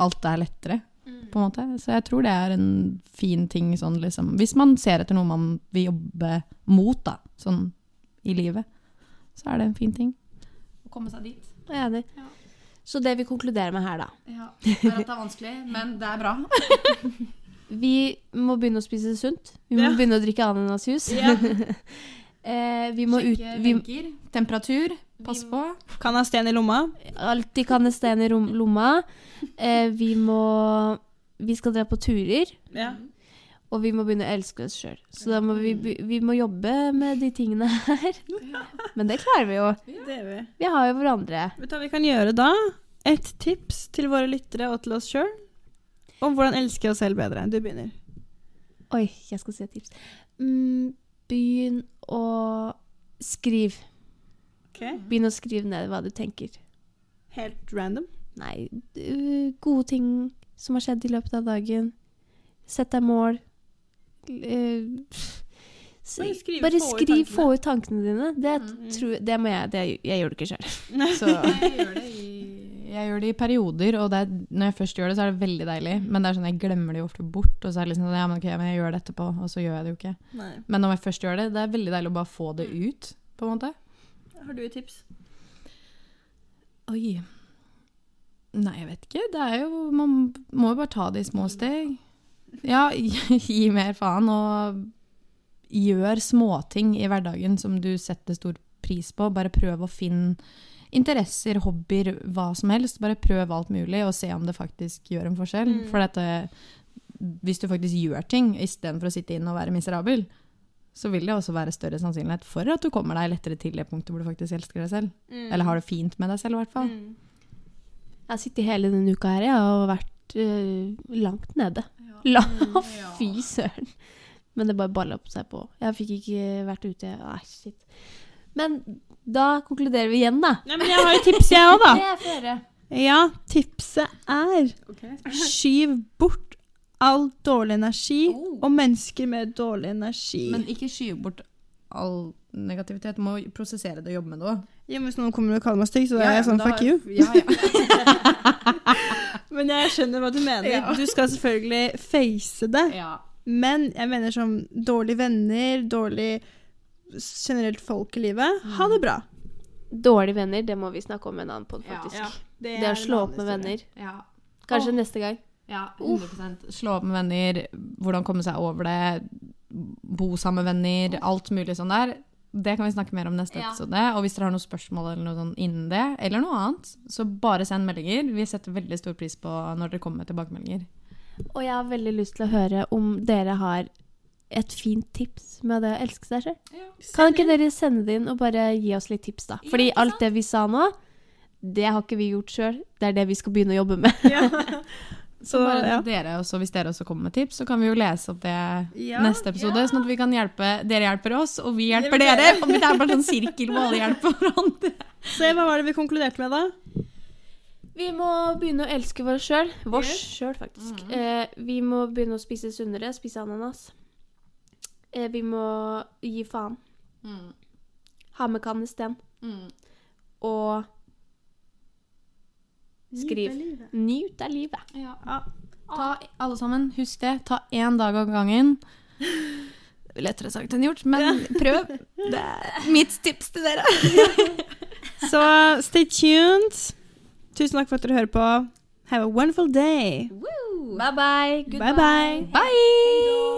alt er lettere, på en måte. Så jeg tror det er en fin ting sånn liksom Hvis man ser etter noe man vil jobbe mot, da, sånn i livet, så er det en fin ting. Å komme seg dit. Jeg er enig. Ja. Så det vi konkluderer med her, da Ja, det er at det er vanskelig, men det er bra. Vi må begynne å spise sunt. Vi må Ja. begynne å drikke ananasjus. eh, vi må ut vi, temperatur, pass på. Kan ha sten i lomma. Alltid kan ha sten i lomma. Eh, vi må Vi skal dra på turer. Ja. Og vi må begynne å elske oss sjøl. Så da må vi, vi må jobbe med de tingene her. Men det klarer vi jo. Det vi. Vi har jo hverandre. Vet du hva vi kan gjøre da? Et tips til våre lyttere og til oss sjøl om hvordan elske oss selv bedre. Du begynner. Oi, jeg skal si et tips. Mm, begynn å skrive. Begynn å skrive ned hva du tenker. Helt random. Nei, gode ting som har skjedd i løpet av dagen. Sett deg mål. S- Bare skriv, Bare få ut skriv, få ut tankene dine. Det, Mm. tror, det må jeg det, Jeg gjør det ikke sjøl. Så Jeg gjør det jeg gjør det i perioder, og det er, når jeg først gjør det, så er det veldig deilig. Men det er sånn, jeg glemmer det jo ofte bort, og så er det liksom sånn, ja, men ok, men jeg gjør det etterpå, og så gjør jeg det jo ikke. Nei. Men når jeg først gjør det, det er veldig deilig å bare få det ut, på en måte. Har du et tips? Oi. Nei, jeg vet ikke. Det er jo Man må jo bare ta det i små steg. Ja, gi mer faen, og gjør småting i hverdagen som du setter stor pris på. Bare prøv å finne interesser, hobbyer, hva som helst. Bare prøv alt mulig, og se om det faktisk gjør en forskjell. Mm. For dette, hvis du faktisk gjør ting istedenfor å sitte inn og være miserabel, så vil det også være større sannsynlighet for at du kommer deg lettere til det punktet hvor du faktisk elsker deg selv. Eller har det fint med deg selv, i hvert fall. Mm. jeg har sittet hele denne uka her jeg, og vært øh, langt nede. La, fy søren. Men det bare balla seg på. Jeg fikk ikke vært ute. Nei, shit. Men da konkluderer vi igjen, da. Nei, men jeg har jo tips, jeg òg, da. Det er føre. Ja, tipset er skyv bort all dårlig energi Oh. og mennesker med dårlig energi. Men ikke skyv bort all negativitet. Du må prosessere det og jobbe med det òg. ja, men hvis noen kommer og kaller meg stygg, så er jeg sånn fuck you. Ja, ja. Men jeg skjønner hva du mener. Ja. Du skal selvfølgelig face det. ja. Men jeg mener som dårlige venner, dårlig generelt folk i livet. Ha det bra. Dårlige venner, det må vi snakke om en annen pod, Ja. faktisk. det, Det å slå opp med venner. ja. Kanskje oh. neste gang. Ja, 100 Slå opp med venner, hvordan komme seg over det, bo sammen med venner, alt mulig sånn der. Det kan vi snakke mer om neste Ja. episode. Og hvis dere har noen spørsmål eller noe sånn innen det, eller noe annet, så bare send meldinger. Vi setter veldig stor pris på når dere kommer med tilbakemeldinger. Og jeg har veldig lyst til å høre om dere har et fint tips med det å elske seg selv. Kan ikke dere sende det inn og bare gi oss litt tips, da? Fordi alt det vi sa nå, det har ikke vi gjort sjøl. Det er det vi skal begynne å jobbe med. Så Så, bare ja. dere også, hvis dere også kommer med tips, så kan vi jo lese opp det Ja, neste episode, sånn at vi kan hjelpe Dere hjelper oss, og vi hjelper dere. dere. Og det er bare sånn sirkel hvor alle hjelper hverandre. Se, hva var det vi konkluderte med, da? Vi må begynne å elske oss sjøl. Vårs sjøl, faktisk. Mm. Eh, vi må begynne å spise sunnere, spise ananas. Eh, vi må gi faen. Mm. Ha med kannesten. Mm. Og skriv. Nyt av livet. Ja. Ja. Ta, alle sammen, husk det. Ta én dag av gangen. Lettere sagt enn gjort, men prøv. Det er mitt tips til dere. Så stay tuned. Tusen takk for at dere hører på. Have a wonderful day. Bye bye. Bye bye. Bye!